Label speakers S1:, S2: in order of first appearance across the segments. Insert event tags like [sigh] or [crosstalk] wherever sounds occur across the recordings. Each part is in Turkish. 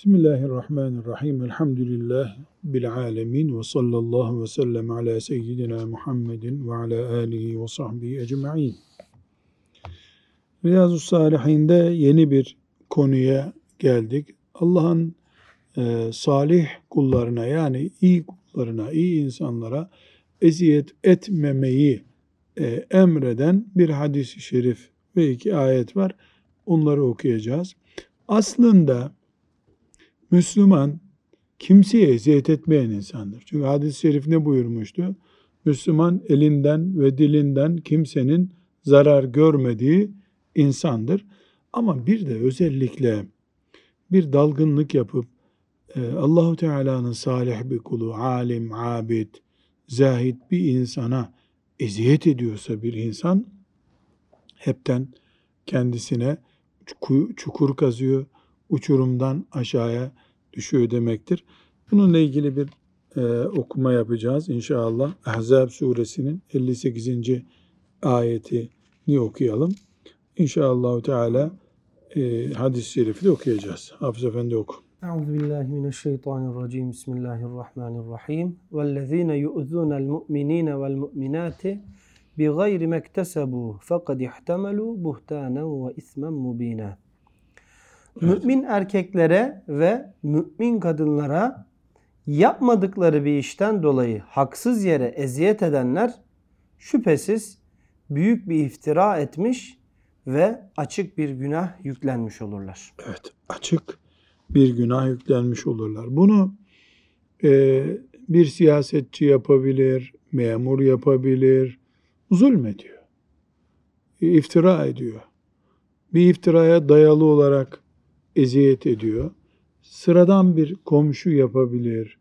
S1: Bismillahirrahmanirrahim. Elhamdülillah bil alemin ve sallallahu ve sellem ala seyyidina Muhammedin ve ala alihi ve sahbihi ecma'in. Riyazu Salihinde yeni bir konuya geldik. Allah'ın e, salih kullarına yani iyi kullarına, iyi insanlara eziyet etmemeyi e, emreden bir hadis-i şerif ve iki ayet var. Onları okuyacağız. Aslında Müslüman kimseye eziyet etmeyen insandır. Çünkü hadis-i şerif ne buyurmuştu? Müslüman elinden ve dilinden kimsenin zarar görmediği insandır. Ama bir de özellikle bir dalgınlık yapıp e, Allahu Teala'nın salih bir kulu, alim, abid, zahid bir insana eziyet ediyorsa bir insan hepten kendisine çukur kazıyor, uçurumdan aşağıya düşüyor demektir. Bununla ilgili bir e, okuma yapacağız inşallah. Ahzab suresinin 58. ayetini okuyalım. İnşallah Teala e, hadis-i şerifi de okuyacağız. Hafız Efendi oku.
S2: Euzu billahi mineşşeytanirracim. Bismillahirrahmanirrahim. Vellezine yu'zunel mu'minine vel mu'minati bi gayri mektesebu fekad ihtemelu buhtanen ve ismen mubina. Mümin erkeklere ve mümin kadınlara yapmadıkları bir işten dolayı haksız yere eziyet edenler şüphesiz büyük bir iftira etmiş ve açık bir günah yüklenmiş olurlar.
S1: Evet, açık bir günah yüklenmiş olurlar. Bunu e, bir siyasetçi yapabilir, memur yapabilir, zulmediyor, iftira ediyor. Bir iftiraya dayalı olarak eziyet ediyor. Sıradan bir komşu yapabilir,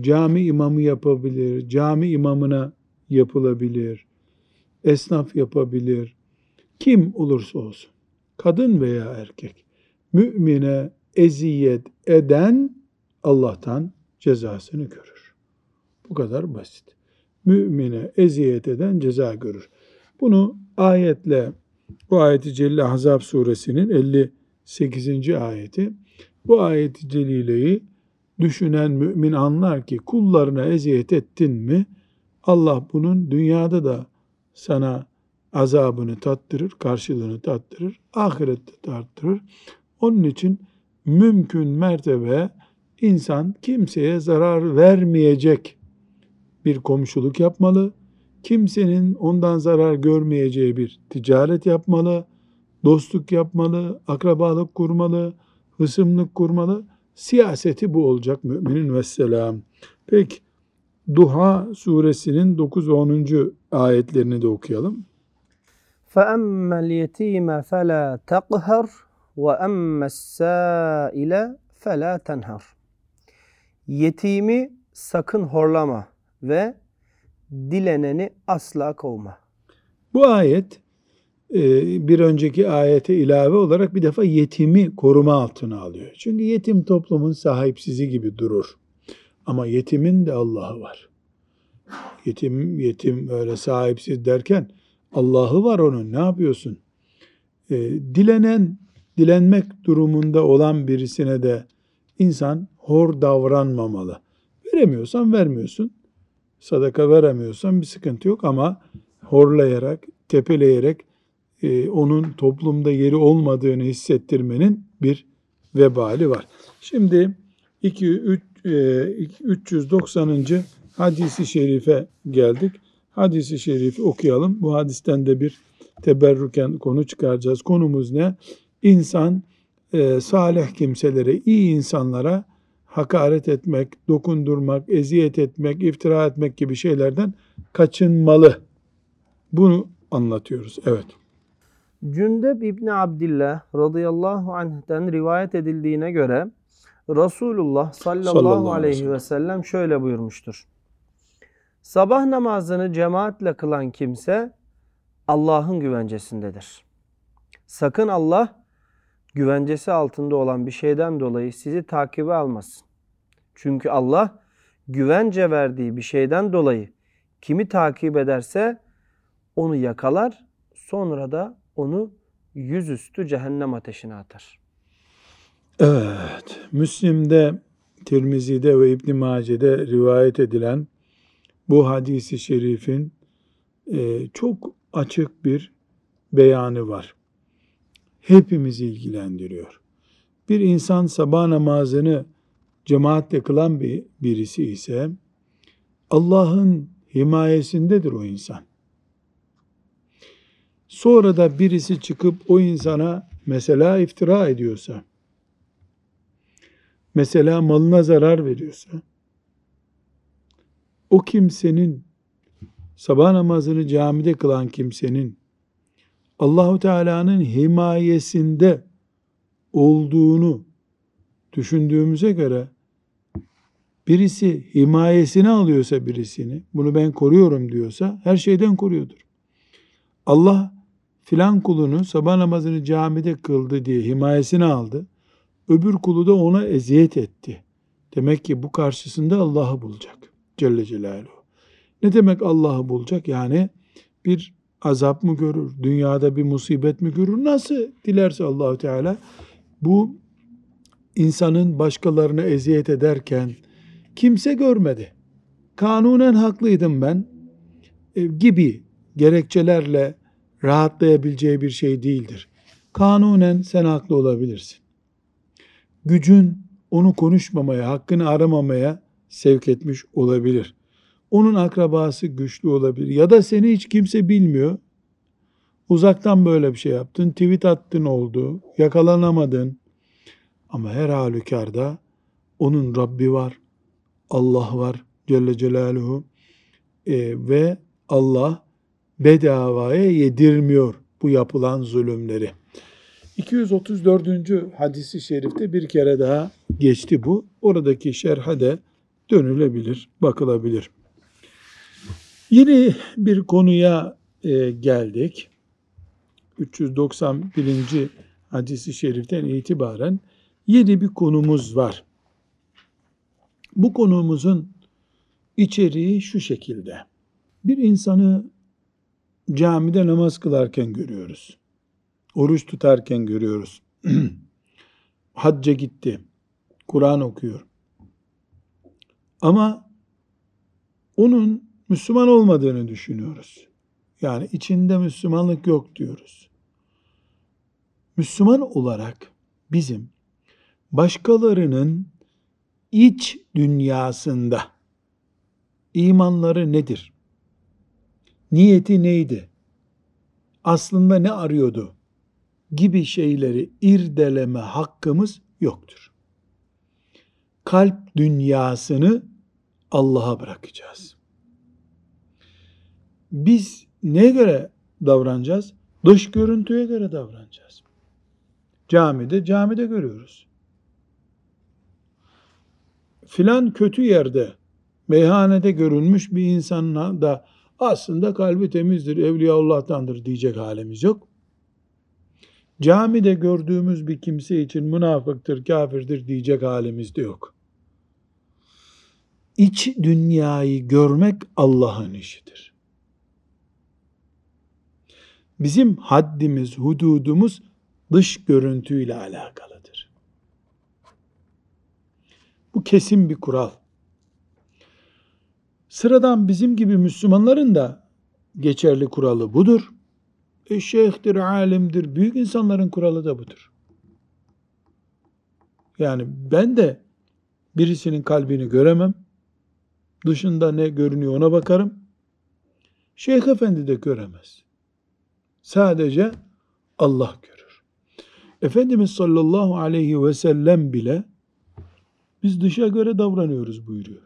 S1: cami imamı yapabilir, cami imamına yapılabilir, esnaf yapabilir, kim olursa olsun, kadın veya erkek, mümine eziyet eden Allah'tan cezasını görür. Bu kadar basit. Mümine eziyet eden ceza görür. Bunu ayetle, bu ayeti Celle Ahzab suresinin 58. ayeti, bu ayeti celileyi düşünen mümin anlar ki kullarına eziyet ettin mi Allah bunun dünyada da sana azabını tattırır, karşılığını tattırır, ahirette tattırır. Onun için mümkün mertebe insan kimseye zarar vermeyecek bir komşuluk yapmalı. Kimsenin ondan zarar görmeyeceği bir ticaret yapmalı, dostluk yapmalı, akrabalık kurmalı, hısımlık kurmalı. Siyaseti bu olacak müminin vesselam. Peki Duha suresinin 9 ve 10. ayetlerini de okuyalım.
S2: فَأَمَّا الْيَت۪يمَ فَلَا تَقْهَرْ وَأَمَّا السَّائِلَ فَلَا تَنْهَرْ Yetimi sakın horlama ve dileneni asla kovma.
S1: Bu ayet e, bir önceki ayete ilave olarak bir defa yetimi koruma altına alıyor. Çünkü yetim toplumun sahipsizi gibi durur. Ama yetimin de Allah'ı var. Yetim yetim öyle sahipsiz derken Allah'ı var onun. Ne yapıyorsun? E, dilenen, dilenmek durumunda olan birisine de insan hor davranmamalı. Veremiyorsan vermiyorsun. Sadaka veremiyorsan bir sıkıntı yok ama horlayarak, tepeleyerek e, onun toplumda yeri olmadığını hissettirmenin bir vebali var. Şimdi 2, 3, e, 390. hadisi şerife geldik hadisi şerifi okuyalım. Bu hadisten de bir teberrüken konu çıkaracağız. Konumuz ne? İnsan e, salih kimselere, iyi insanlara hakaret etmek, dokundurmak, eziyet etmek, iftira etmek gibi şeylerden kaçınmalı. Bunu anlatıyoruz. Evet.
S2: Cündeb İbni Abdillah radıyallahu anh'ten rivayet edildiğine göre Resulullah sallallahu, sallallahu aleyhi ve sellem şöyle buyurmuştur. Sabah namazını cemaatle kılan kimse Allah'ın güvencesindedir. Sakın Allah güvencesi altında olan bir şeyden dolayı sizi takibe almasın. Çünkü Allah güvence verdiği bir şeyden dolayı kimi takip ederse onu yakalar, sonra da onu yüzüstü cehennem ateşine atar.
S1: Evet, Müslim'de, Tirmizi'de ve İbn Mace'de rivayet edilen bu hadisi şerifin e, çok açık bir beyanı var. Hepimizi ilgilendiriyor. Bir insan sabah namazını cemaatle kılan bir birisi ise Allah'ın himayesindedir o insan. Sonra da birisi çıkıp o insana mesela iftira ediyorsa, mesela malına zarar veriyorsa, o kimsenin sabah namazını camide kılan kimsenin Allahu Teala'nın himayesinde olduğunu düşündüğümüze göre birisi himayesine alıyorsa birisini, bunu ben koruyorum diyorsa her şeyden koruyordur. Allah filan kulunu sabah namazını camide kıldı diye himayesine aldı. Öbür kulu da ona eziyet etti. Demek ki bu karşısında Allah'ı bulacak. Celle Celaluhu. Ne demek Allah'ı bulacak? Yani bir azap mı görür? Dünyada bir musibet mi görür? Nasıl dilerse Allahu Teala bu insanın başkalarına eziyet ederken kimse görmedi. Kanunen haklıydım ben e, gibi gerekçelerle rahatlayabileceği bir şey değildir. Kanunen sen haklı olabilirsin. Gücün onu konuşmamaya, hakkını aramamaya sevk etmiş olabilir. Onun akrabası güçlü olabilir. Ya da seni hiç kimse bilmiyor. Uzaktan böyle bir şey yaptın, tweet attın oldu, yakalanamadın. Ama her halükarda onun Rabbi var, Allah var Celle Celaluhu e, ve Allah bedavaya yedirmiyor bu yapılan zulümleri. 234. hadisi şerifte bir kere daha geçti bu. Oradaki şerhe de dönülebilir, bakılabilir. Yeni bir konuya e, geldik. 391. hadisi şeriften itibaren yeni bir konumuz var. Bu konumuzun içeriği şu şekilde. Bir insanı camide namaz kılarken görüyoruz. Oruç tutarken görüyoruz. [clears throat] Hacca gitti. Kur'an okuyor. Ama onun Müslüman olmadığını düşünüyoruz. Yani içinde Müslümanlık yok diyoruz. Müslüman olarak bizim başkalarının iç dünyasında imanları nedir? Niyeti neydi? Aslında ne arıyordu? Gibi şeyleri irdeleme hakkımız yoktur. Kalp dünyasını Allah'a bırakacağız. Biz neye göre davranacağız? Dış görüntüye göre davranacağız. Camide, camide görüyoruz filan kötü yerde meyhanede görülmüş bir insanla da aslında kalbi temizdir, Evliyaullah'tandır diyecek halimiz yok. Camide gördüğümüz bir kimse için münafıktır, kafirdir diyecek halimiz de yok. İç dünyayı görmek Allah'ın işidir. Bizim haddimiz, hududumuz dış görüntüyle alakalı. Bu kesin bir kural. Sıradan bizim gibi Müslümanların da geçerli kuralı budur. E şeyhtir, alimdir, büyük insanların kuralı da budur. Yani ben de birisinin kalbini göremem. Dışında ne görünüyor ona bakarım. Şeyh Efendi de göremez. Sadece Allah görür. Efendimiz sallallahu aleyhi ve sellem bile biz dışa göre davranıyoruz buyuruyor.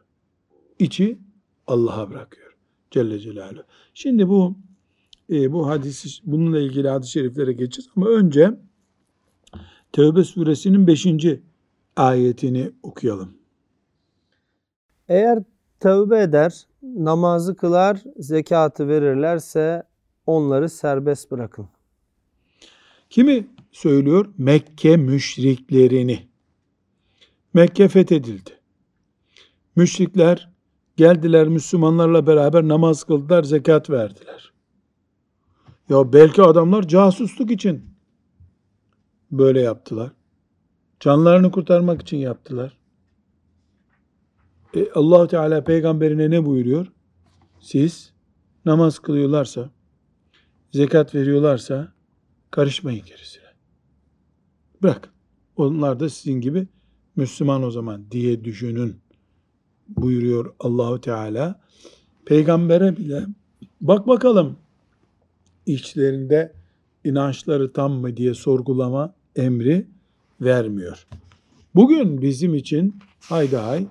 S1: İçi Allah'a bırakıyor. Celle Celaluhu. Şimdi bu e, bu hadisi bununla ilgili hadis-i şeriflere geçeceğiz ama önce Tevbe suresinin 5. ayetini okuyalım.
S2: Eğer tövbe eder, namazı kılar, zekatı verirlerse onları serbest bırakın.
S1: Kimi söylüyor? Mekke müşriklerini. Mekke fethedildi. Müşrikler geldiler Müslümanlarla beraber namaz kıldılar, zekat verdiler. Ya belki adamlar casusluk için böyle yaptılar. Canlarını kurtarmak için yaptılar. E, allah Teala peygamberine ne buyuruyor? Siz namaz kılıyorlarsa, zekat veriyorlarsa karışmayın gerisine. Bırak. Onlar da sizin gibi Müslüman o zaman diye düşünün buyuruyor Allahu Teala. Peygambere bile bak bakalım içlerinde inançları tam mı diye sorgulama emri vermiyor. Bugün bizim için hayda hay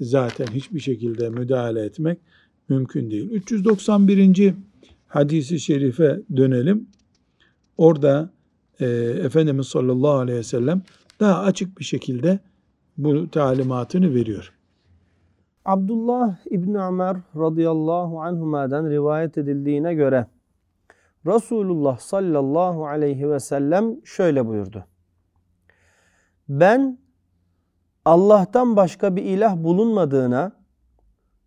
S1: zaten hiçbir şekilde müdahale etmek mümkün değil. 391. hadisi şerife dönelim. Orada e, Efendimiz sallallahu aleyhi ve sellem daha açık bir şekilde bu talimatını veriyor.
S2: Abdullah İbni Ömer radıyallahu anhuma'dan rivayet edildiğine göre Resulullah sallallahu aleyhi ve sellem şöyle buyurdu. Ben Allah'tan başka bir ilah bulunmadığına,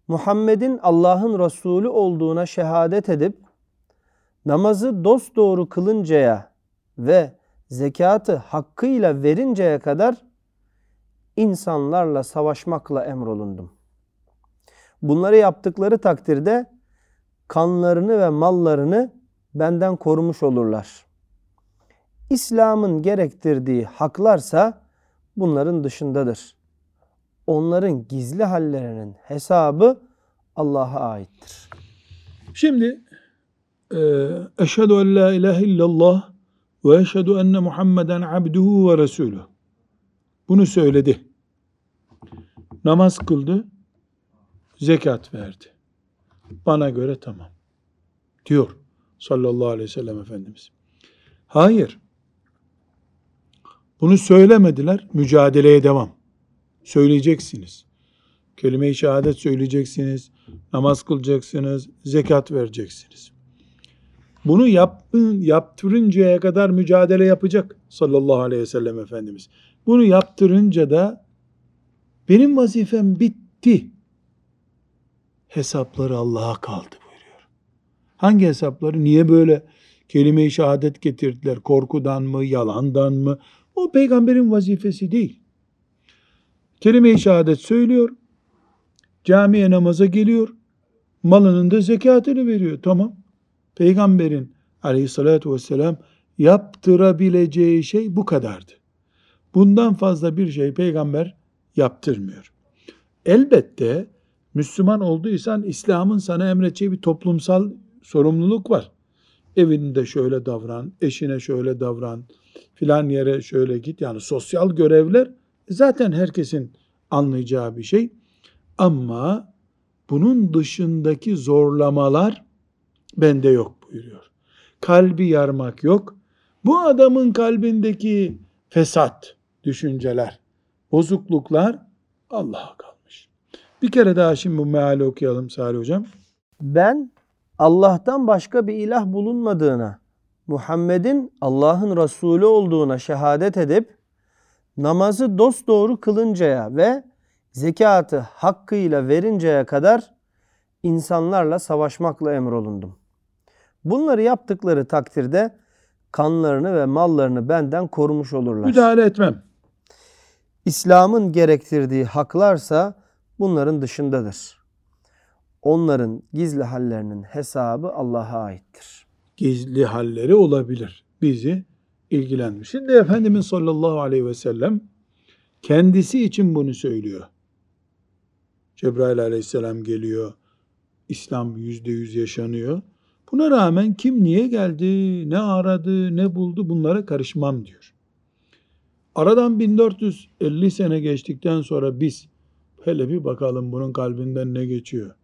S2: Muhammed'in Allah'ın Resulü olduğuna şehadet edip namazı dosdoğru kılıncaya ve zekatı hakkıyla verinceye kadar insanlarla savaşmakla emrolundum. Bunları yaptıkları takdirde kanlarını ve mallarını benden korumuş olurlar. İslam'ın gerektirdiği haklarsa bunların dışındadır. Onların gizli hallerinin hesabı Allah'a aittir.
S1: Şimdi e, eşhedü en la ilahe illallah ve eşhedü enne Muhammeden abduhu ve resulü. Bunu söyledi. Namaz kıldı, zekat verdi. Bana göre tamam. Diyor sallallahu aleyhi ve sellem Efendimiz. Hayır. Bunu söylemediler, mücadeleye devam. Söyleyeceksiniz. Kelime-i şehadet söyleyeceksiniz, namaz kılacaksınız, zekat vereceksiniz. Bunu yapın, yaptırıncaya kadar mücadele yapacak sallallahu aleyhi ve sellem Efendimiz. Bunu yaptırınca da benim vazifem bitti. Hesapları Allah'a kaldı buyuruyor. Hangi hesapları? Niye böyle kelime-i şehadet getirdiler? Korkudan mı, yalandan mı? O peygamberin vazifesi değil. Kelime-i şehadet söylüyor. Camiye namaza geliyor. Malının da zekatını veriyor. Tamam. Peygamberin aleyhissalatü vesselam yaptırabileceği şey bu kadardı. Bundan fazla bir şey peygamber yaptırmıyor. Elbette Müslüman olduysan İslam'ın sana emredeceği bir toplumsal sorumluluk var. Evinde şöyle davran, eşine şöyle davran, filan yere şöyle git. Yani sosyal görevler zaten herkesin anlayacağı bir şey. Ama bunun dışındaki zorlamalar bende yok buyuruyor. Kalbi yarmak yok. Bu adamın kalbindeki fesat, düşünceler, bozukluklar Allah'a kalmış. Bir kere daha şimdi bu meali okuyalım Salih Hocam.
S2: Ben Allah'tan başka bir ilah bulunmadığına, Muhammed'in Allah'ın Resulü olduğuna şehadet edip namazı dosdoğru kılıncaya ve zekatı hakkıyla verinceye kadar insanlarla savaşmakla emrolundum. Bunları yaptıkları takdirde kanlarını ve mallarını benden korumuş olurlar.
S1: Müdahale etmem.
S2: İslam'ın gerektirdiği haklarsa bunların dışındadır. Onların gizli hallerinin hesabı Allah'a aittir.
S1: Gizli halleri olabilir. Bizi ilgilenmiş. Şimdi Efendimiz sallallahu aleyhi ve sellem kendisi için bunu söylüyor. Cebrail aleyhisselam geliyor. İslam yüzde yüz yaşanıyor. Buna rağmen kim niye geldi, ne aradı, ne buldu bunlara karışmam diyor. Aradan 1450 sene geçtikten sonra biz hele bir bakalım bunun kalbinden ne geçiyor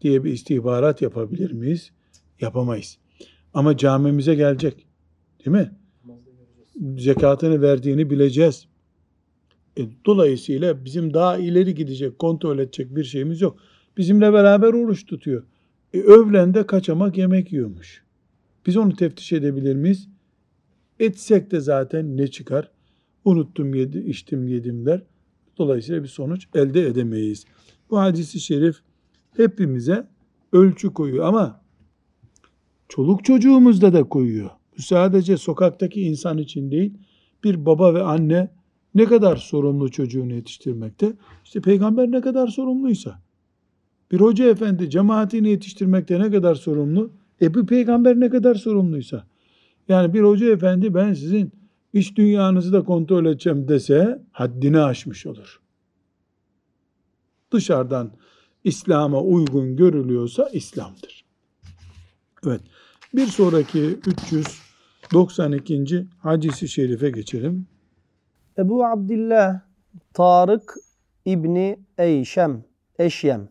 S1: diye bir istihbarat yapabilir miyiz? Yapamayız. Ama camimize gelecek. Değil mi? Zekatını verdiğini bileceğiz. E, dolayısıyla bizim daha ileri gidecek, kontrol edecek bir şeyimiz yok. Bizimle beraber oruç tutuyor. E, övlende kaçamak yemek yiyormuş. Biz onu teftiş edebilir miyiz? Etsek de zaten ne çıkar? Unuttum yedi, içtim yedim der. Dolayısıyla bir sonuç elde edemeyiz. Bu hadisi şerif hepimize ölçü koyuyor ama çoluk çocuğumuzda da koyuyor. Bu sadece sokaktaki insan için değil, bir baba ve anne ne kadar sorumlu çocuğunu yetiştirmekte? İşte peygamber ne kadar sorumluysa. Bir hoca efendi cemaatini yetiştirmekte ne kadar sorumlu? E bu peygamber ne kadar sorumluysa. Yani bir hoca efendi ben sizin iş dünyanızı da kontrol edeceğim dese haddini aşmış olur. Dışarıdan İslam'a uygun görülüyorsa İslam'dır. Evet. Bir sonraki 392. hadisi şerife geçelim.
S2: Ebu Abdillah Tarık İbni Eyşem, Eşyem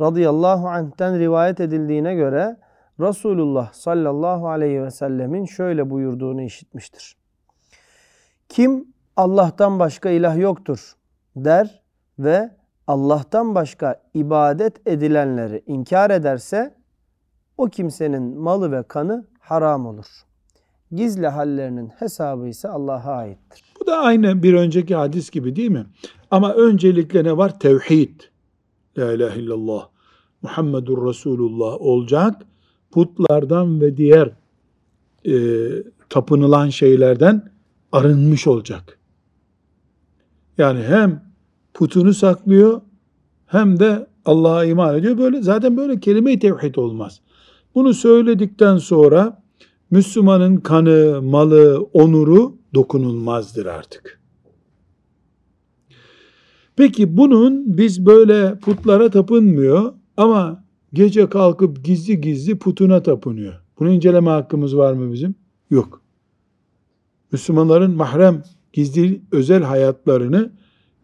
S2: radıyallahu anh'ten rivayet edildiğine göre Resulullah sallallahu aleyhi ve sellemin şöyle buyurduğunu işitmiştir. Kim Allah'tan başka ilah yoktur der ve Allah'tan başka ibadet edilenleri inkar ederse o kimsenin malı ve kanı haram olur. Gizli hallerinin hesabı ise Allah'a aittir.
S1: Bu da aynı bir önceki hadis gibi değil mi? Ama öncelikle ne var? Tevhid. La ilahe illallah. Muhammedur Resulullah olacak. Putlardan ve diğer e, tapınılan şeylerden arınmış olacak. Yani hem putunu saklıyor hem de Allah'a iman ediyor. Böyle zaten böyle kelime-i tevhid olmaz. Bunu söyledikten sonra Müslümanın kanı, malı, onuru dokunulmazdır artık. Peki bunun biz böyle putlara tapınmıyor ama gece kalkıp gizli gizli putuna tapınıyor. Bunu inceleme hakkımız var mı bizim? Yok. Müslümanların mahrem, gizli, özel hayatlarını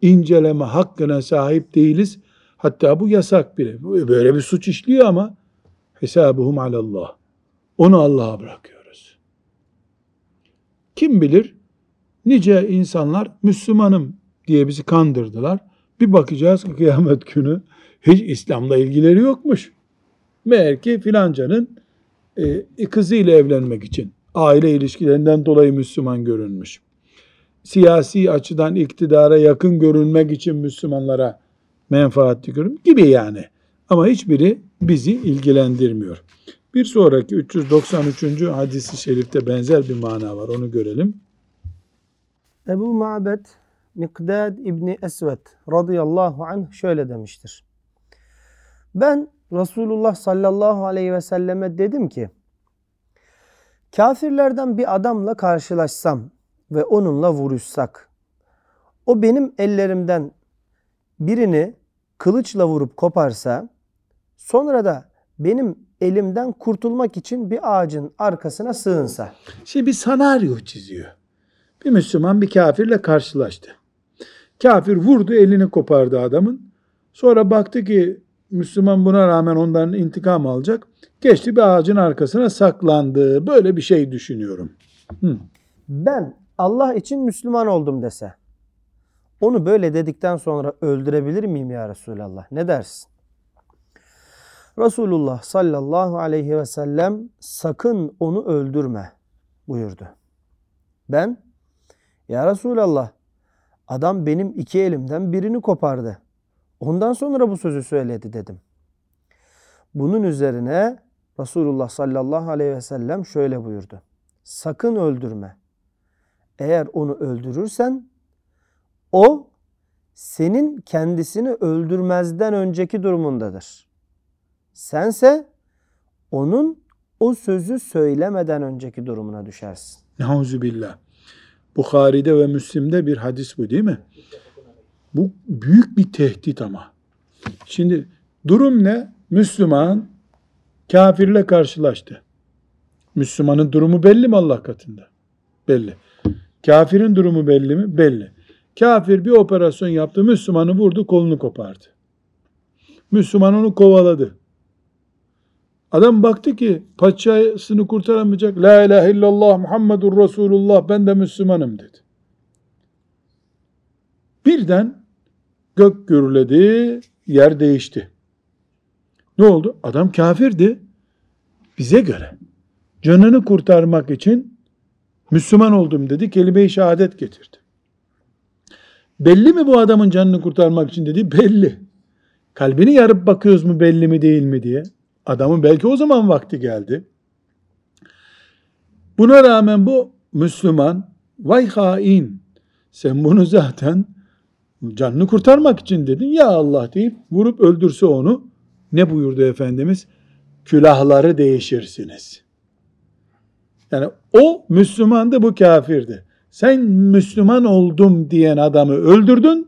S1: inceleme hakkına sahip değiliz. Hatta bu yasak bile. Böyle bir suç işliyor ama hesabuhum alallah. Onu Allah'a bırakıyoruz. Kim bilir nice insanlar Müslümanım diye bizi kandırdılar. Bir bakacağız ki kıyamet günü hiç İslam'la ilgileri yokmuş. Meğer ki filancanın e, kızıyla evlenmek için aile ilişkilerinden dolayı Müslüman görünmüş. Siyasi açıdan iktidara yakın görünmek için Müslümanlara menfaatli görün gibi yani. Ama hiçbiri bizi ilgilendirmiyor. Bir sonraki 393. hadisi şerifte benzer bir mana var. Onu görelim.
S2: Ebu Ma'bed Mikdad İbni Esved radıyallahu anh şöyle demiştir. Ben Resulullah sallallahu aleyhi ve selleme dedim ki kafirlerden bir adamla karşılaşsam ve onunla vuruşsak o benim ellerimden birini kılıçla vurup koparsa sonra da benim elimden kurtulmak için bir ağacın arkasına sığınsa.
S1: Şimdi bir senaryo çiziyor. Bir Müslüman bir kafirle karşılaştı. Kafir vurdu elini kopardı adamın. Sonra baktı ki Müslüman buna rağmen ondan intikam alacak. Geçti bir ağacın arkasına saklandı. Böyle bir şey düşünüyorum.
S2: Hı. Ben Allah için Müslüman oldum dese. Onu böyle dedikten sonra öldürebilir miyim ya Resulallah? Ne dersin? Resulullah sallallahu aleyhi ve sellem sakın onu öldürme buyurdu. Ben ya Resulallah adam benim iki elimden birini kopardı. Ondan sonra bu sözü söyledi dedim. Bunun üzerine Resulullah sallallahu aleyhi ve sellem şöyle buyurdu. Sakın öldürme. Eğer onu öldürürsen o senin kendisini öldürmezden önceki durumundadır. Sense onun o sözü söylemeden önceki durumuna düşersin.
S1: Neuzubillah. Bukhari'de ve Müslim'de bir hadis bu değil mi? Bu büyük bir tehdit ama. Şimdi durum ne? Müslüman kafirle karşılaştı. Müslümanın durumu belli mi Allah katında? Belli. Kafirin durumu belli mi? Belli. Kafir bir operasyon yaptı, Müslümanı vurdu, kolunu kopardı. Müslüman onu kovaladı. Adam baktı ki paçasını kurtaramayacak. La ilahe illallah Muhammedur Resulullah ben de Müslümanım dedi. Birden gök gürledi, yer değişti. Ne oldu? Adam kafirdi. Bize göre. Canını kurtarmak için Müslüman oldum dedi. Kelime-i şehadet getirdi. Belli mi bu adamın canını kurtarmak için dedi? Belli. Kalbini yarıp bakıyoruz mu belli mi değil mi diye. Adamın belki o zaman vakti geldi. Buna rağmen bu Müslüman vay hain Sen bunu zaten canını kurtarmak için dedin. Ya Allah deyip vurup öldürse onu ne buyurdu Efendimiz? Külahları değişirsiniz. Yani o Müslümandı bu kafirdi. Sen Müslüman oldum diyen adamı öldürdün.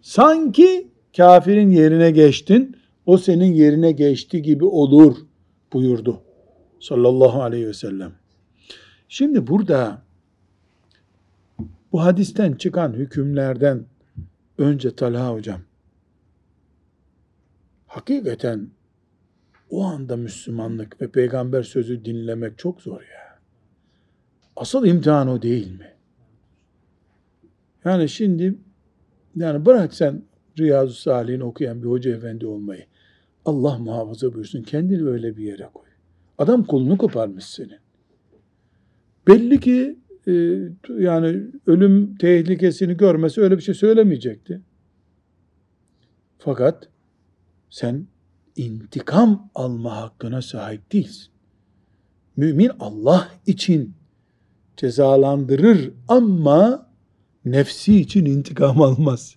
S1: Sanki kafirin yerine geçtin. O senin yerine geçti gibi olur buyurdu. Sallallahu aleyhi ve sellem. Şimdi burada bu hadisten çıkan hükümlerden önce Talha hocam hakikaten o anda Müslümanlık ve peygamber sözü dinlemek çok zor ya. Asıl imtihan o değil mi? Yani şimdi yani bırak sen Riyazu Salih'in okuyan bir hoca efendi olmayı. Allah muhafaza buyursun. Kendini öyle bir yere koy. Adam kolunu koparmış senin. Belli ki yani ölüm tehlikesini görmesi öyle bir şey söylemeyecekti. Fakat sen intikam alma hakkına sahip değilsin. Mümin Allah için cezalandırır ama nefsi için intikam almaz.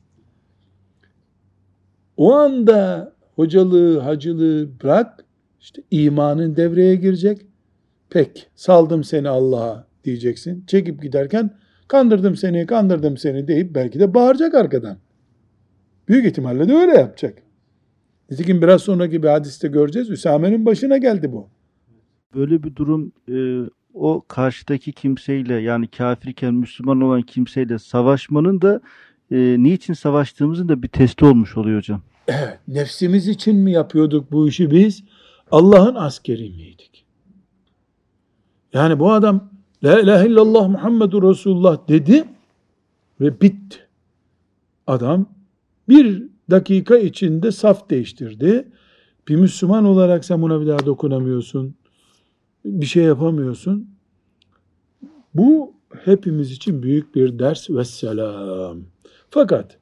S1: O anda hocalığı, hacılığı bırak, işte imanın devreye girecek. Pek saldım seni Allah'a diyeceksin. Çekip giderken kandırdım seni, kandırdım seni deyip belki de bağıracak arkadan. Büyük ihtimalle de öyle yapacak. Nitekim biraz sonraki bir hadiste göreceğiz. Üsame'nin başına geldi bu.
S3: Böyle bir durum e, o karşıdaki kimseyle yani kafirken Müslüman olan kimseyle savaşmanın da e, niçin savaştığımızın da bir testi olmuş oluyor hocam.
S1: Evet, nefsimiz için mi yapıyorduk bu işi biz? Allah'ın askeri miydik? Yani bu adam La ilahe illallah Muhammedur Resulullah dedi ve bitti. Adam bir dakika içinde saf değiştirdi. Bir Müslüman olarak sen buna bir daha dokunamıyorsun. Bir şey yapamıyorsun. Bu hepimiz için büyük bir ders ve selam. Fakat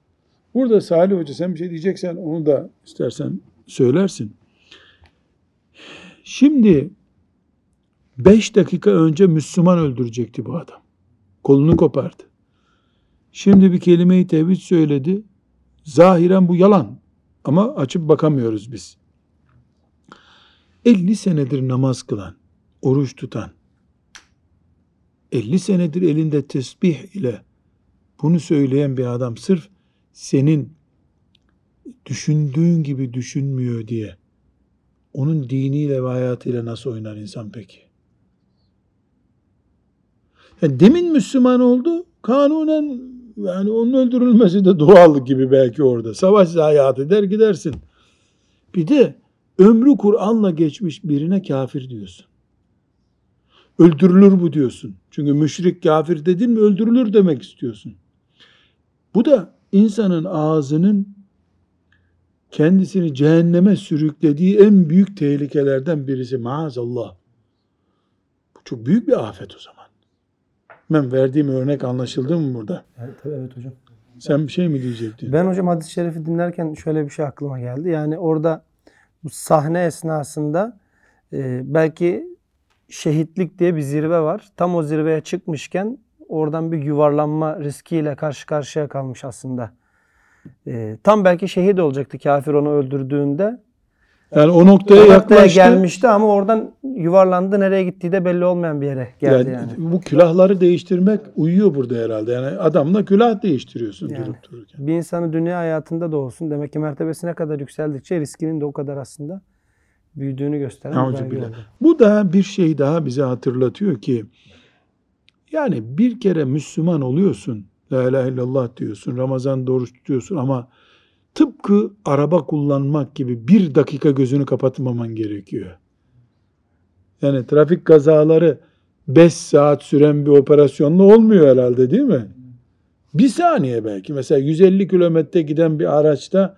S1: burada Salih Hoca sen bir şey diyeceksen onu da istersen söylersin. Şimdi beş dakika önce Müslüman öldürecekti bu adam. Kolunu kopardı. Şimdi bir kelime-i tevhid söyledi. Zahiren bu yalan. Ama açıp bakamıyoruz biz. 50 senedir namaz kılan, oruç tutan, 50 senedir elinde tesbih ile bunu söyleyen bir adam sırf senin düşündüğün gibi düşünmüyor diye onun diniyle ve hayatıyla nasıl oynar insan peki? Yani demin Müslüman oldu, kanunen yani onun öldürülmesi de doğal gibi belki orada. Savaş hayatı der gidersin. Bir de ömrü Kur'an'la geçmiş birine kafir diyorsun. Öldürülür bu diyorsun. Çünkü müşrik kafir dedin mi öldürülür demek istiyorsun. Bu da insanın ağzının kendisini cehenneme sürüklediği en büyük tehlikelerden birisi maazallah. Bu çok büyük bir afet o zaman. Ben verdiğim örnek anlaşıldı mı burada?
S2: Evet, tabii, evet hocam.
S1: Sen bir şey mi diyecektin?
S2: Ben hocam hadis-i şerifi dinlerken şöyle bir şey aklıma geldi. Yani orada bu sahne esnasında e, belki şehitlik diye bir zirve var. Tam o zirveye çıkmışken oradan bir yuvarlanma riskiyle karşı karşıya kalmış aslında. E, tam belki şehit olacaktı kafir onu öldürdüğünde.
S1: Yani o noktaya
S2: O noktaya
S1: yaklaştı.
S2: gelmişti ama oradan yuvarlandı. Nereye gittiği de belli olmayan bir yere geldi
S1: Yani
S2: yani.
S1: Bu külahları değiştirmek uyuyor burada herhalde. Yani adamla külah değiştiriyorsun
S2: Yani.
S1: durup dururken.
S2: Bir insanın dünya hayatında da olsun. Demek ki mertebesine kadar yükseldikçe riskinin de o kadar aslında büyüdüğünü gösteren bir.
S1: Bu da bir şey daha bize hatırlatıyor ki yani bir kere Müslüman oluyorsun. La ilahe illallah diyorsun. Ramazan oruç tutuyorsun ama tıpkı araba kullanmak gibi bir dakika gözünü kapatmaman gerekiyor. Yani trafik kazaları 5 saat süren bir operasyonla olmuyor herhalde değil mi? Bir saniye belki. Mesela 150 kilometre giden bir araçta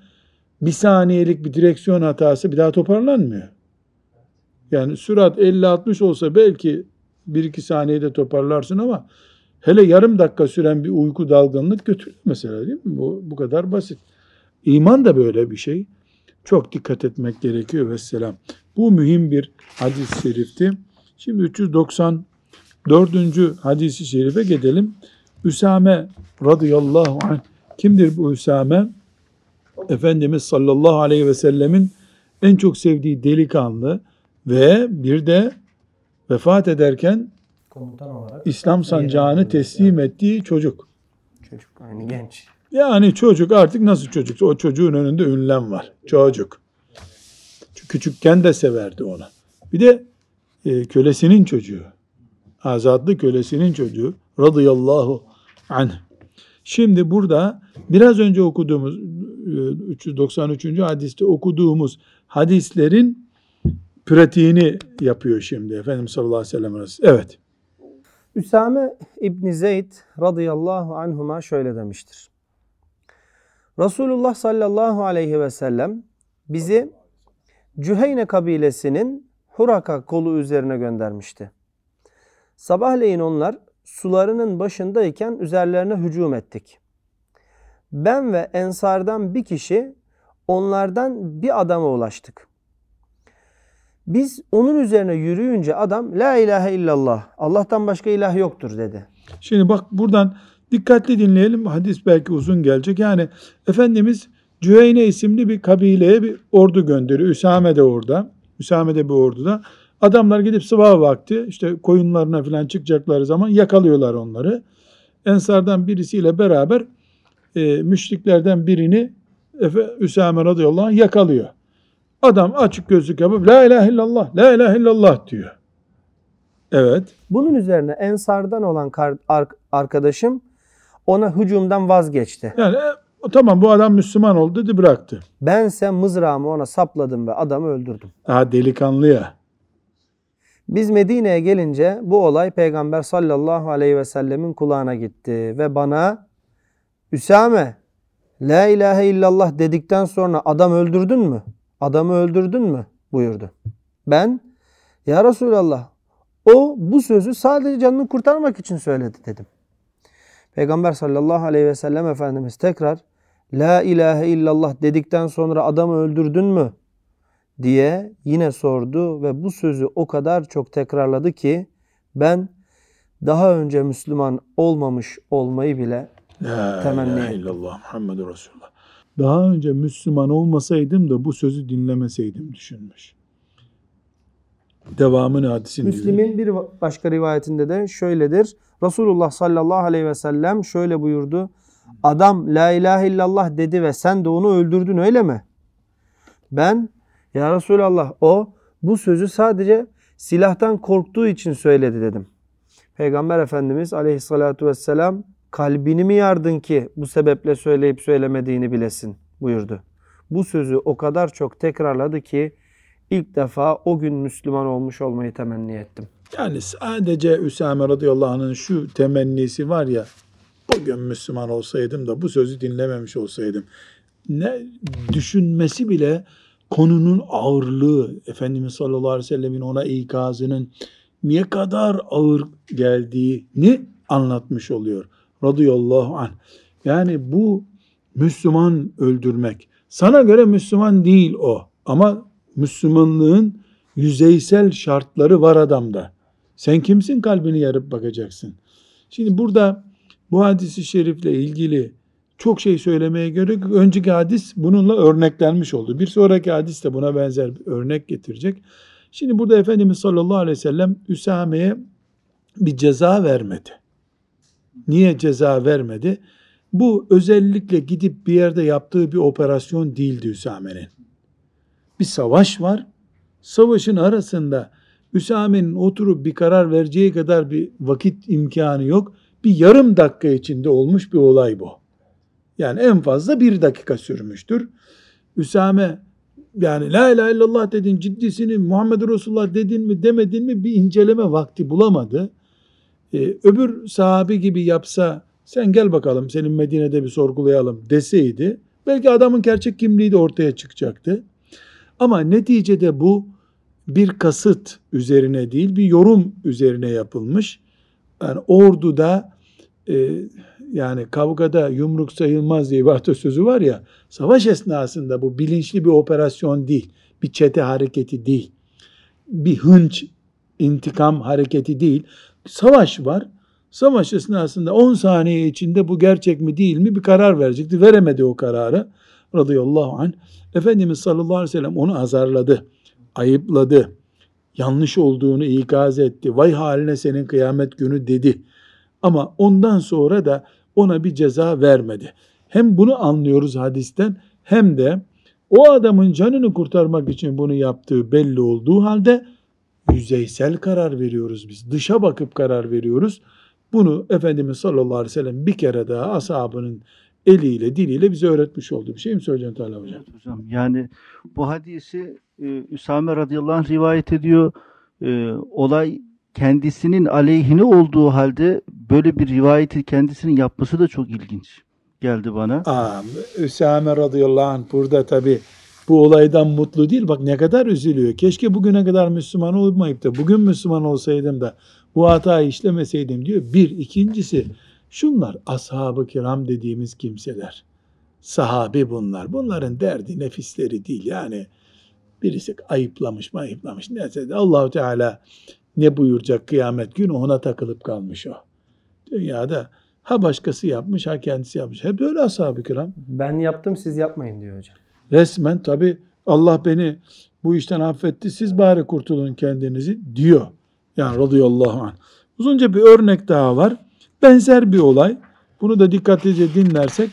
S1: bir saniyelik bir direksiyon hatası bir daha toparlanmıyor. Yani sürat 50-60 olsa belki 1-2 saniyede toparlarsın ama hele yarım dakika süren bir uyku dalgınlık götürür mesela değil mi? Bu, bu kadar basit. İman da böyle bir şey. Çok dikkat etmek gerekiyor vesselam. Bu mühim bir hadis-i şerifti. Şimdi 394. hadisi şerife gidelim. Üsame radıyallahu anh kimdir bu Üsame? Efendimiz sallallahu aleyhi ve sellemin en çok sevdiği delikanlı ve bir de vefat ederken
S2: Komutan olarak.
S1: İslam sancağını teslim ettiği çocuk.
S2: Çocuk aynı genç.
S1: Yani çocuk artık nasıl çocuksa o çocuğun önünde ünlem var. Çocuk. Küçükken de severdi onu. Bir de e, kölesinin çocuğu. Azadlı kölesinin çocuğu. Radıyallahu anh. Şimdi burada biraz önce okuduğumuz e, 393. hadiste okuduğumuz hadislerin pratiğini yapıyor şimdi Efendimiz sallallahu aleyhi ve sellem. Evet.
S2: Üsame İbni Zeyd radıyallahu anhuma şöyle demiştir. Resulullah sallallahu aleyhi ve sellem bizi Cüheyne kabilesinin Huraka kolu üzerine göndermişti. Sabahleyin onlar sularının başındayken üzerlerine hücum ettik. Ben ve ensardan bir kişi onlardan bir adama ulaştık. Biz onun üzerine yürüyünce adam la ilahe illallah Allah'tan başka ilah yoktur dedi.
S1: Şimdi bak buradan dikkatli dinleyelim. Hadis belki uzun gelecek. Yani Efendimiz Cüheyne isimli bir kabileye bir ordu gönderiyor. Üsame de orada. Üsame de bir orduda. Adamlar gidip sabah vakti işte koyunlarına falan çıkacakları zaman yakalıyorlar onları. Ensardan birisiyle beraber e, müşriklerden birini Efe, Üsame radıyallahu anh yakalıyor. Adam açık gözlük yapıp la ilahe illallah, la ilahe illallah diyor. Evet.
S2: Bunun üzerine ensardan olan arkadaşım ona hücumdan vazgeçti.
S1: Yani e, tamam bu adam Müslüman oldu dedi bıraktı.
S2: Bense mızrağımı ona sapladım ve adamı öldürdüm.
S1: Daha delikanlı ya.
S2: Biz Medine'ye gelince bu olay Peygamber sallallahu aleyhi ve sellemin kulağına gitti ve bana Üsame la ilahe illallah dedikten sonra adam öldürdün mü? Adamı öldürdün mü? buyurdu. Ben ya Resulallah o bu sözü sadece canını kurtarmak için söyledi dedim. Peygamber sallallahu aleyhi ve sellem Efendimiz tekrar La ilahe illallah dedikten sonra adamı öldürdün mü? diye yine sordu ve bu sözü o kadar çok tekrarladı ki ben daha önce Müslüman olmamış olmayı bile
S1: La
S2: Temenni
S1: ilahe illallah Muhammedur Resulullah. Daha önce Müslüman olmasaydım da bu sözü dinlemeseydim düşünmüş. Devamını hadisin diyor.
S2: Müslim'in bir başka rivayetinde de şöyledir. Resulullah sallallahu aleyhi ve sellem şöyle buyurdu. Adam la ilahe illallah dedi ve sen de onu öldürdün öyle mi? Ben ya Resulallah o bu sözü sadece silahtan korktuğu için söyledi dedim. Peygamber Efendimiz aleyhissalatu vesselam kalbini mi yardın ki bu sebeple söyleyip söylemediğini bilesin buyurdu. Bu sözü o kadar çok tekrarladı ki ilk defa o gün Müslüman olmuş olmayı temenni ettim.
S1: Yani sadece Üsame radıyallahu anh'ın şu temennisi var ya bugün Müslüman olsaydım da bu sözü dinlememiş olsaydım. Ne düşünmesi bile konunun ağırlığı, Efendimiz sallallahu aleyhi ve sellemin ona ikazının ne kadar ağır geldiğini anlatmış oluyor. Radıyallahu anh. Yani bu Müslüman öldürmek. Sana göre Müslüman değil o. Ama Müslümanlığın yüzeysel şartları var adamda. Sen kimsin kalbini yarıp bakacaksın. Şimdi burada bu hadisi şerifle ilgili çok şey söylemeye gerek yok. Önceki hadis bununla örneklenmiş oldu. Bir sonraki hadis de buna benzer bir örnek getirecek. Şimdi burada Efendimiz sallallahu aleyhi ve sellem Üsame'ye bir ceza vermedi. Niye ceza vermedi? Bu özellikle gidip bir yerde yaptığı bir operasyon değildi Üsame'nin. Bir savaş var. Savaşın arasında Üsame'nin oturup bir karar vereceği kadar bir vakit imkanı yok. Bir yarım dakika içinde olmuş bir olay bu. Yani en fazla bir dakika sürmüştür. Üsame yani la ilahe illallah dedin ciddisini Muhammed Resulullah dedin mi demedin mi bir inceleme vakti bulamadı. Ee, öbür sahabi gibi yapsa sen gel bakalım senin Medine'de bir sorgulayalım deseydi belki adamın gerçek kimliği de ortaya çıkacaktı. Ama neticede bu bir kasıt üzerine değil bir yorum üzerine yapılmış. Yani orduda e, yani kavgada yumruk sayılmaz diye bir atasözü var ya savaş esnasında bu bilinçli bir operasyon değil. Bir çete hareketi değil. Bir hınç intikam hareketi değil. Savaş var. Savaş esnasında 10 saniye içinde bu gerçek mi değil mi bir karar verecekti. Veremedi o kararı radıyallahu anh. Efendimiz sallallahu aleyhi ve sellem onu azarladı, ayıpladı, yanlış olduğunu ikaz etti. Vay haline senin kıyamet günü dedi. Ama ondan sonra da ona bir ceza vermedi. Hem bunu anlıyoruz hadisten hem de o adamın canını kurtarmak için bunu yaptığı belli olduğu halde yüzeysel karar veriyoruz biz. Dışa bakıp karar veriyoruz. Bunu Efendimiz sallallahu aleyhi ve sellem bir kere daha ashabının eliyle diliyle bize öğretmiş oldu. Bir şey mi söyleyeceksin Talha Hocam?
S3: Evet hocam. Yani bu hadisi e, Üsame radıyallahu anh rivayet ediyor. E, olay kendisinin aleyhine olduğu halde böyle bir rivayeti kendisinin yapması da çok ilginç geldi bana.
S1: Aa, Üsame radıyallahu anh burada tabi bu olaydan mutlu değil. Bak ne kadar üzülüyor. Keşke bugüne kadar Müslüman olmayıp da bugün Müslüman olsaydım da bu hatayı işlemeseydim diyor. Bir. ikincisi şunlar ashab-ı kiram dediğimiz kimseler. Sahabi bunlar. Bunların derdi nefisleri değil. Yani birisi ayıplamış mı ayıplamış. Neyse de Allahu Teala ne buyuracak kıyamet günü ona takılıp kalmış o. Dünyada ha başkası yapmış ha kendisi yapmış. Hep öyle ashab-ı kiram.
S2: Ben yaptım siz yapmayın diyor hocam.
S1: Resmen tabi Allah beni bu işten affetti siz bari kurtulun kendinizi diyor. Yani radıyallahu anh. Uzunca bir örnek daha var. Benzer bir olay. Bunu da dikkatlice dinlersek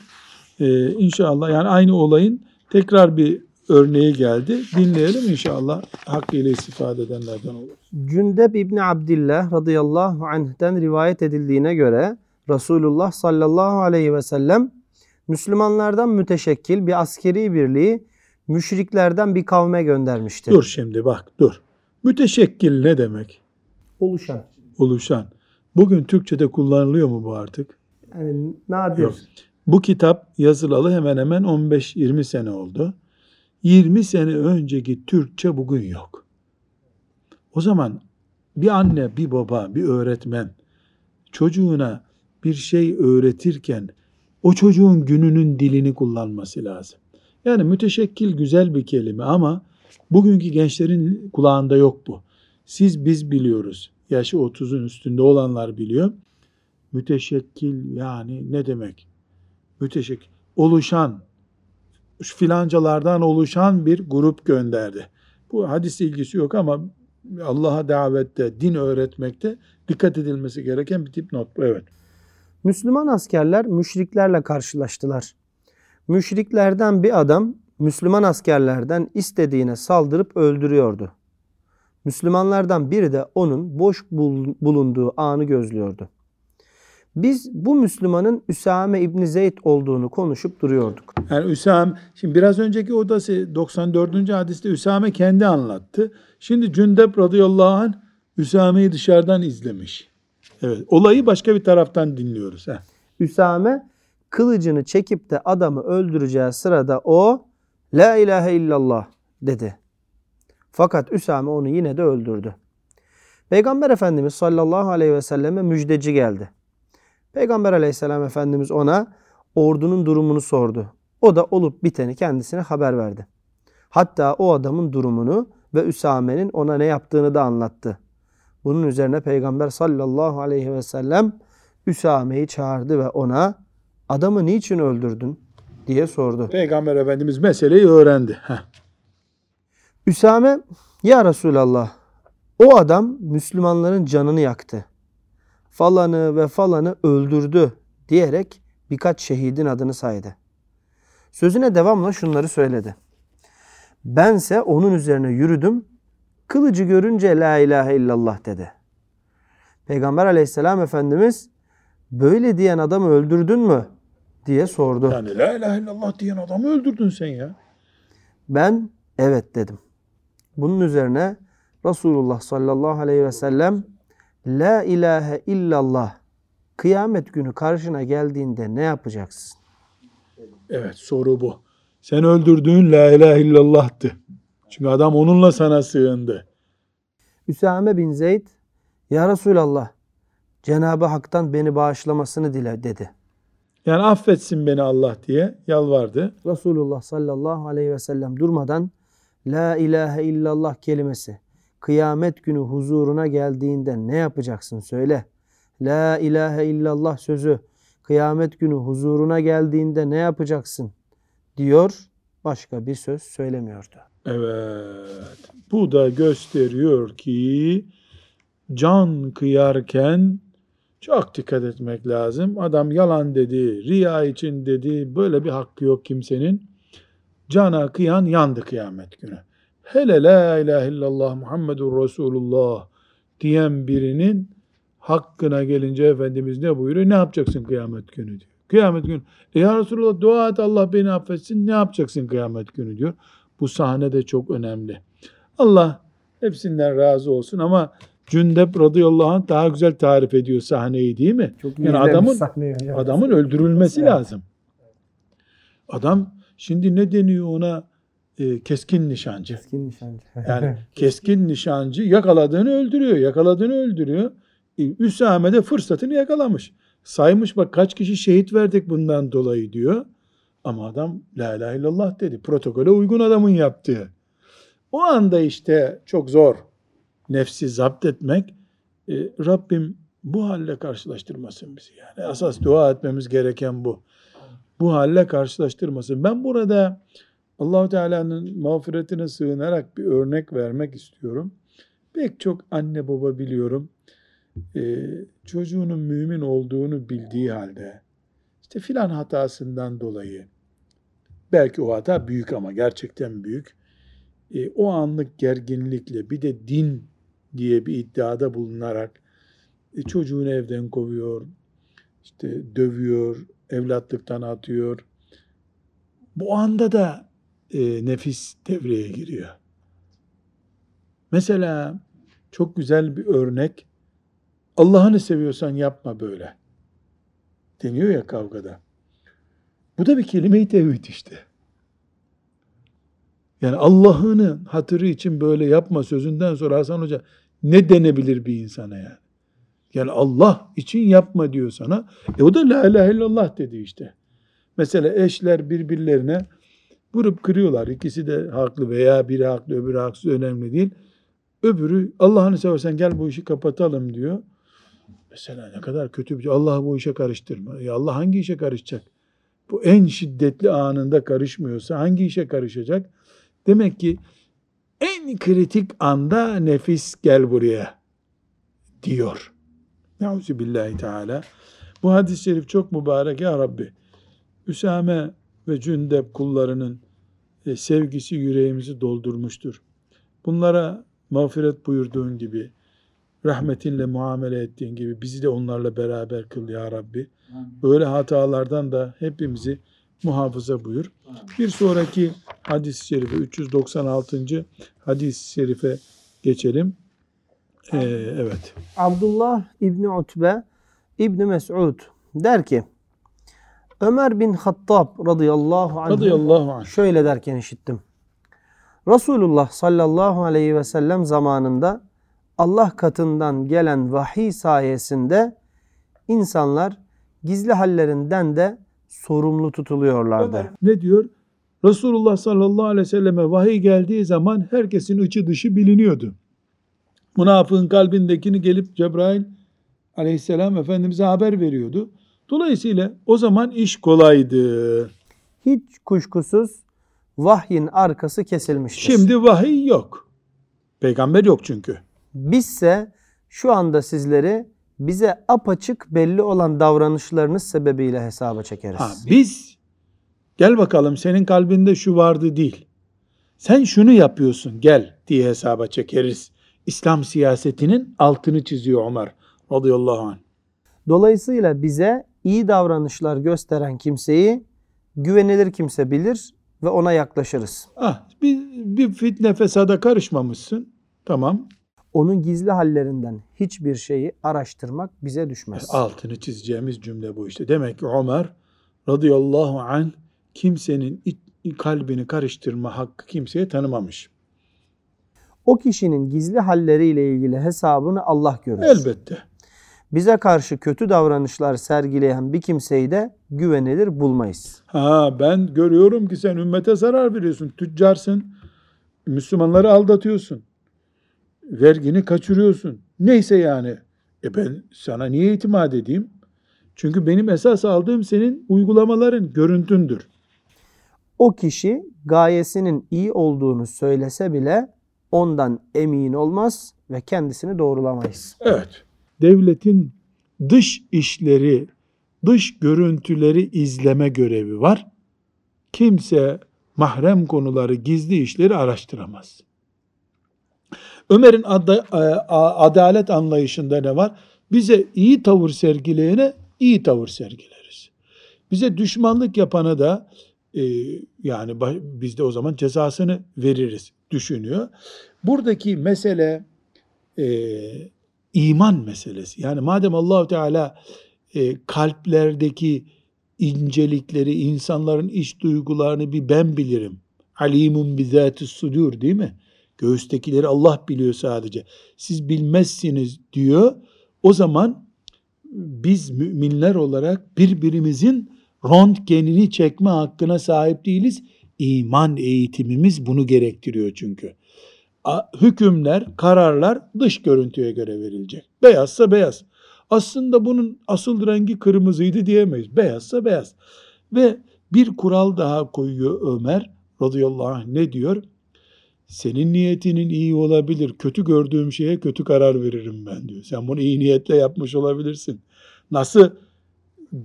S1: e, inşallah yani aynı olayın tekrar bir örneği geldi. Dinleyelim inşallah hakkıyla istifade edenlerden olur.
S2: Cündeb İbni Abdillah radıyallahu anh'ten rivayet edildiğine göre Resulullah sallallahu aleyhi ve sellem Müslümanlardan müteşekkil bir askeri birliği müşriklerden bir kavme göndermiştir.
S1: Dur şimdi bak dur. Müteşekkil ne demek?
S2: Oluşan.
S1: Oluşan. Bugün Türkçe'de kullanılıyor mu bu artık?
S2: Yani nadir.
S1: Yok. Bu kitap yazılalı hemen hemen 15-20 sene oldu. 20 sene önceki Türkçe bugün yok. O zaman bir anne, bir baba, bir öğretmen çocuğuna bir şey öğretirken o çocuğun gününün dilini kullanması lazım. Yani müteşekkil güzel bir kelime ama bugünkü gençlerin kulağında yok bu. Siz biz biliyoruz. Yaşı 30'un üstünde olanlar biliyor. Müteşekkil yani ne demek? Müteşekkil. Oluşan, filancalardan oluşan bir grup gönderdi. Bu hadis ilgisi yok ama Allah'a davette, din öğretmekte dikkat edilmesi gereken bir tip not bu. Evet.
S2: Müslüman askerler müşriklerle karşılaştılar. Müşriklerden bir adam Müslüman askerlerden istediğine saldırıp öldürüyordu. Müslümanlardan biri de onun boş bulunduğu anı gözlüyordu. Biz bu Müslümanın Üsame İbni Zeyd olduğunu konuşup duruyorduk.
S1: Yani Üsame, şimdi biraz önceki odası 94. hadiste Üsame kendi anlattı. Şimdi Cündep radıyallahu anh Üsame'yi dışarıdan izlemiş. Evet, olayı başka bir taraftan dinliyoruz. Heh.
S2: Üsame kılıcını çekip de adamı öldüreceği sırada o La ilahe illallah dedi. Fakat Üsame onu yine de öldürdü. Peygamber Efendimiz sallallahu aleyhi ve selleme müjdeci geldi. Peygamber aleyhisselam Efendimiz ona ordunun durumunu sordu. O da olup biteni kendisine haber verdi. Hatta o adamın durumunu ve Üsame'nin ona ne yaptığını da anlattı. Bunun üzerine Peygamber sallallahu aleyhi ve sellem Üsame'yi çağırdı ve ona adamı niçin öldürdün diye sordu.
S1: Peygamber Efendimiz meseleyi öğrendi. Heh.
S2: Üsame ya Resulallah o adam Müslümanların canını yaktı. Falanı ve falanı öldürdü diyerek birkaç şehidin adını saydı. Sözüne devamla şunları söyledi. Bense onun üzerine yürüdüm. Kılıcı görünce la ilahe illallah dedi. Peygamber aleyhisselam efendimiz böyle diyen adamı öldürdün mü diye sordu.
S1: Yani la ilahe illallah diyen adamı öldürdün sen ya.
S2: Ben evet dedim. Bunun üzerine Resulullah sallallahu aleyhi ve sellem La ilahe illallah kıyamet günü karşına geldiğinde ne yapacaksın?
S1: Evet soru bu. Sen öldürdüğün la ilahe illallah'tı. Çünkü adam onunla sana sığındı.
S2: Üsame bin Zeyd Ya Resulallah Cenab-ı Hak'tan beni bağışlamasını dile dedi.
S1: Yani affetsin beni Allah diye yalvardı.
S2: Resulullah sallallahu aleyhi ve sellem durmadan La ilahe illallah kelimesi kıyamet günü huzuruna geldiğinde ne yapacaksın söyle. La ilahe illallah sözü kıyamet günü huzuruna geldiğinde ne yapacaksın diyor başka bir söz söylemiyordu.
S1: Evet. Bu da gösteriyor ki can kıyarken çok dikkat etmek lazım. Adam yalan dedi, riya için dedi. Böyle bir hakkı yok kimsenin. Cana kıyan yandı kıyamet günü. Hele la ilahe illallah Muhammedur Resulullah diyen birinin hakkına gelince Efendimiz ne buyuruyor? Ne yapacaksın kıyamet günü diyor. Kıyamet günü. E ya Resulullah dua et Allah beni affetsin. Ne yapacaksın kıyamet günü diyor. Bu sahne de çok önemli. Allah hepsinden razı olsun ama Cündep radıyallahu anh daha güzel tarif ediyor sahneyi değil mi?
S2: Çok
S1: Yani adamın
S2: adamın
S1: adamın öldürülmesi
S2: Evet.
S1: lazım. Adam şimdi ne deniyor ona? Ee, keskin nişancı.
S2: keskin nişancı. [laughs]
S1: Yani keskin nişancı yakaladığını öldürüyor. Yakaladığını öldürüyor. E, Üsame de fırsatını yakalamış. Saymış bak kaç kişi şehit verdik bundan dolayı diyor. Ama adam la ilahe illallah dedi. Protokole uygun adamın yaptığı. O anda işte çok zor nefsi zapt etmek. E, Rabbim bu halle karşılaştırmasın bizi. Yani asas dua etmemiz gereken bu. Bu halle karşılaştırmasın. Ben burada Allahu Teala'nın mağfiretine sığınarak bir örnek vermek istiyorum. Pek çok anne baba biliyorum. e, çocuğunun mümin olduğunu bildiği halde işte filan hatasından dolayı belki o hata büyük ama gerçekten büyük. E, o anlık gerginlikle bir de din diye bir iddiada bulunarak e, çocuğunu evden kovuyor, işte dövüyor, evlatlıktan atıyor. Bu anda da e, nefis devreye giriyor. Mesela çok güzel bir örnek. Allah'ını seviyorsan yapma böyle. Deniyor ya kavgada. Bu da bir kelime-i tevhid işte. Yani Allah'ını hatırı için böyle yapma sözünden sonra Hasan Hoca ne denebilir bir insana yani? Yani Allah için yapma diyor sana. E o da la ilahe illallah dedi işte. Mesela eşler birbirlerine vurup kırıyorlar. İkisi de haklı veya biri haklı öbürü haksız önemli değil. Öbürü Allah'ını seversen gel bu işi kapatalım diyor. Mesela ne kadar kötü bir şey. Allah bu işe karıştırma. Ya Allah hangi işe karışacak? Bu en şiddetli anında karışmıyorsa hangi işe karışacak? Demek ki en kritik anda nefis gel buraya diyor. Nauzu billahi teala. Bu hadis-i şerif çok mübarek ya Rabbi. Üsame ve Cündep kullarının e, sevgisi yüreğimizi doldurmuştur. Bunlara mağfiret buyurduğun gibi, rahmetinle muamele ettiğin gibi bizi de onlarla beraber kıl ya Rabbi. Böyle hatalardan da hepimizi muhafaza buyur. Bir sonraki hadis-i şerife 396. hadis-i şerife geçelim. Ee, evet.
S2: Abdullah İbni Utbe İbni Mes'ud der ki Ömer bin Hattab radıyallahu anh
S1: Radıyallahu anh.
S2: şöyle derken işittim. Resulullah sallallahu aleyhi ve sellem zamanında Allah katından gelen vahiy sayesinde insanlar gizli hallerinden de sorumlu tutuluyorlardı.
S1: Ne diyor? Resulullah sallallahu aleyhi ve selleme vahiy geldiği zaman herkesin içi dışı biliniyordu. Münafığın kalbindekini gelip Cebrail aleyhisselam Efendimiz'e haber veriyordu. Dolayısıyla o zaman iş kolaydı.
S2: Hiç kuşkusuz vahyin arkası kesilmiştir.
S1: Şimdi vahiy yok. Peygamber yok çünkü.
S2: Bizse şu anda sizleri bize apaçık belli olan davranışlarınız sebebiyle hesaba çekeriz.
S1: Ha, biz gel bakalım senin kalbinde şu vardı değil. Sen şunu yapıyorsun gel diye hesaba çekeriz. İslam siyasetinin altını çiziyor Ömer radıyallahu anh.
S2: Dolayısıyla bize iyi davranışlar gösteren kimseyi güvenilir kimse bilir ve ona yaklaşırız.
S1: Ah, bir, bir fitne fesada karışmamışsın. Tamam.
S2: Onun gizli hallerinden hiçbir şeyi araştırmak bize düşmez.
S1: Altını çizeceğimiz cümle bu işte. Demek ki Ömer radıyallahu anh kimsenin kalbini karıştırma hakkı kimseye tanımamış.
S2: O kişinin gizli halleriyle ilgili hesabını Allah görür.
S1: Elbette.
S2: Bize karşı kötü davranışlar sergileyen bir kimseyi de güvenilir bulmayız.
S1: Ha ben görüyorum ki sen ümmete zarar veriyorsun. Tüccarsın. Müslümanları aldatıyorsun. Vergini kaçırıyorsun. Neyse yani. E ben sana niye itimat edeyim? Çünkü benim esas aldığım senin uygulamaların, görüntündür.
S2: O kişi gayesinin iyi olduğunu söylese bile ondan emin olmaz ve kendisini doğrulamayız.
S1: Evet. Devletin dış işleri, dış görüntüleri izleme görevi var. Kimse mahrem konuları, gizli işleri araştıramaz. Ömer'in ada- a- adalet anlayışında ne var? Bize iyi tavır sergileyene iyi tavır sergileriz. Bize düşmanlık yapana da e, yani biz de o zaman cezasını veririz düşünüyor. Buradaki mesele e, iman meselesi. Yani madem Allahu Teala e, kalplerdeki incelikleri, insanların iç duygularını bir ben bilirim. Alimun bizâtis sudur değil mi? Göğüstekileri Allah biliyor sadece. Siz bilmezsiniz diyor. O zaman biz müminler olarak birbirimizin röntgenini çekme hakkına sahip değiliz. İman eğitimimiz bunu gerektiriyor çünkü. Hükümler, kararlar dış görüntüye göre verilecek. Beyazsa beyaz. Aslında bunun asıl rengi kırmızıydı diyemeyiz. Beyazsa beyaz. Ve bir kural daha koyuyor Ömer radıyallahu anh ne diyor? Senin niyetinin iyi olabilir. Kötü gördüğüm şeye kötü karar veririm ben diyor. Sen bunu iyi niyetle yapmış olabilirsin. Nasıl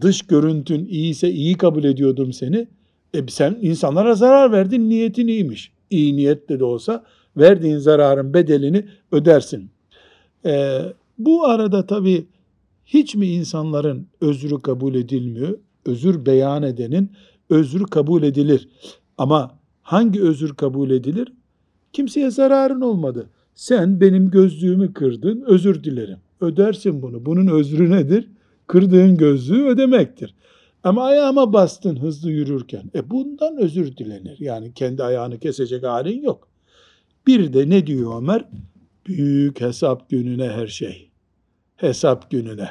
S1: dış görüntün iyiyse iyi kabul ediyordum seni. E sen insanlara zarar verdin niyetin iyiymiş. İyi niyetle de olsa verdiğin zararın bedelini ödersin. E, bu arada tabii hiç mi insanların özrü kabul edilmiyor? Özür beyan edenin özrü kabul edilir. Ama hangi özür kabul edilir? Kimseye zararın olmadı. Sen benim gözlüğümü kırdın, özür dilerim. Ödersin bunu. Bunun özrü nedir? Kırdığın gözlüğü ödemektir. Ama ayağıma bastın hızlı yürürken. E bundan özür dilenir. Yani kendi ayağını kesecek halin yok. Bir de ne diyor Ömer? Büyük hesap gününe her şey. Hesap gününe.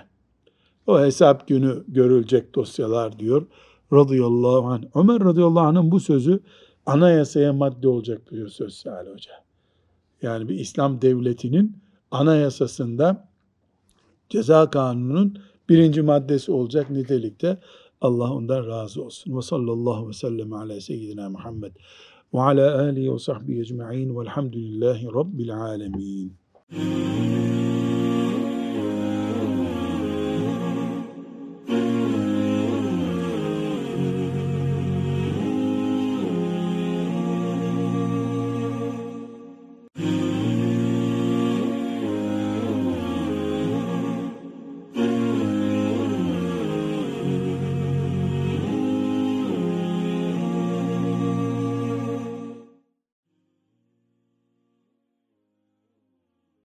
S1: O hesap günü görülecek dosyalar diyor. Radıyallahu anh. Ömer radıyallahu anh'ın bu sözü anayasaya madde olacak bir söz Salih Hoca. Yani bir İslam devletinin anayasasında ceza kanununun birinci maddesi olacak nitelikte. Allah ondan razı olsun. Ve sallallahu ve sellem ala seyyidina Muhammed ve ala alihi ve sahbihi ecma'in velhamdülillahi rabbil alemin.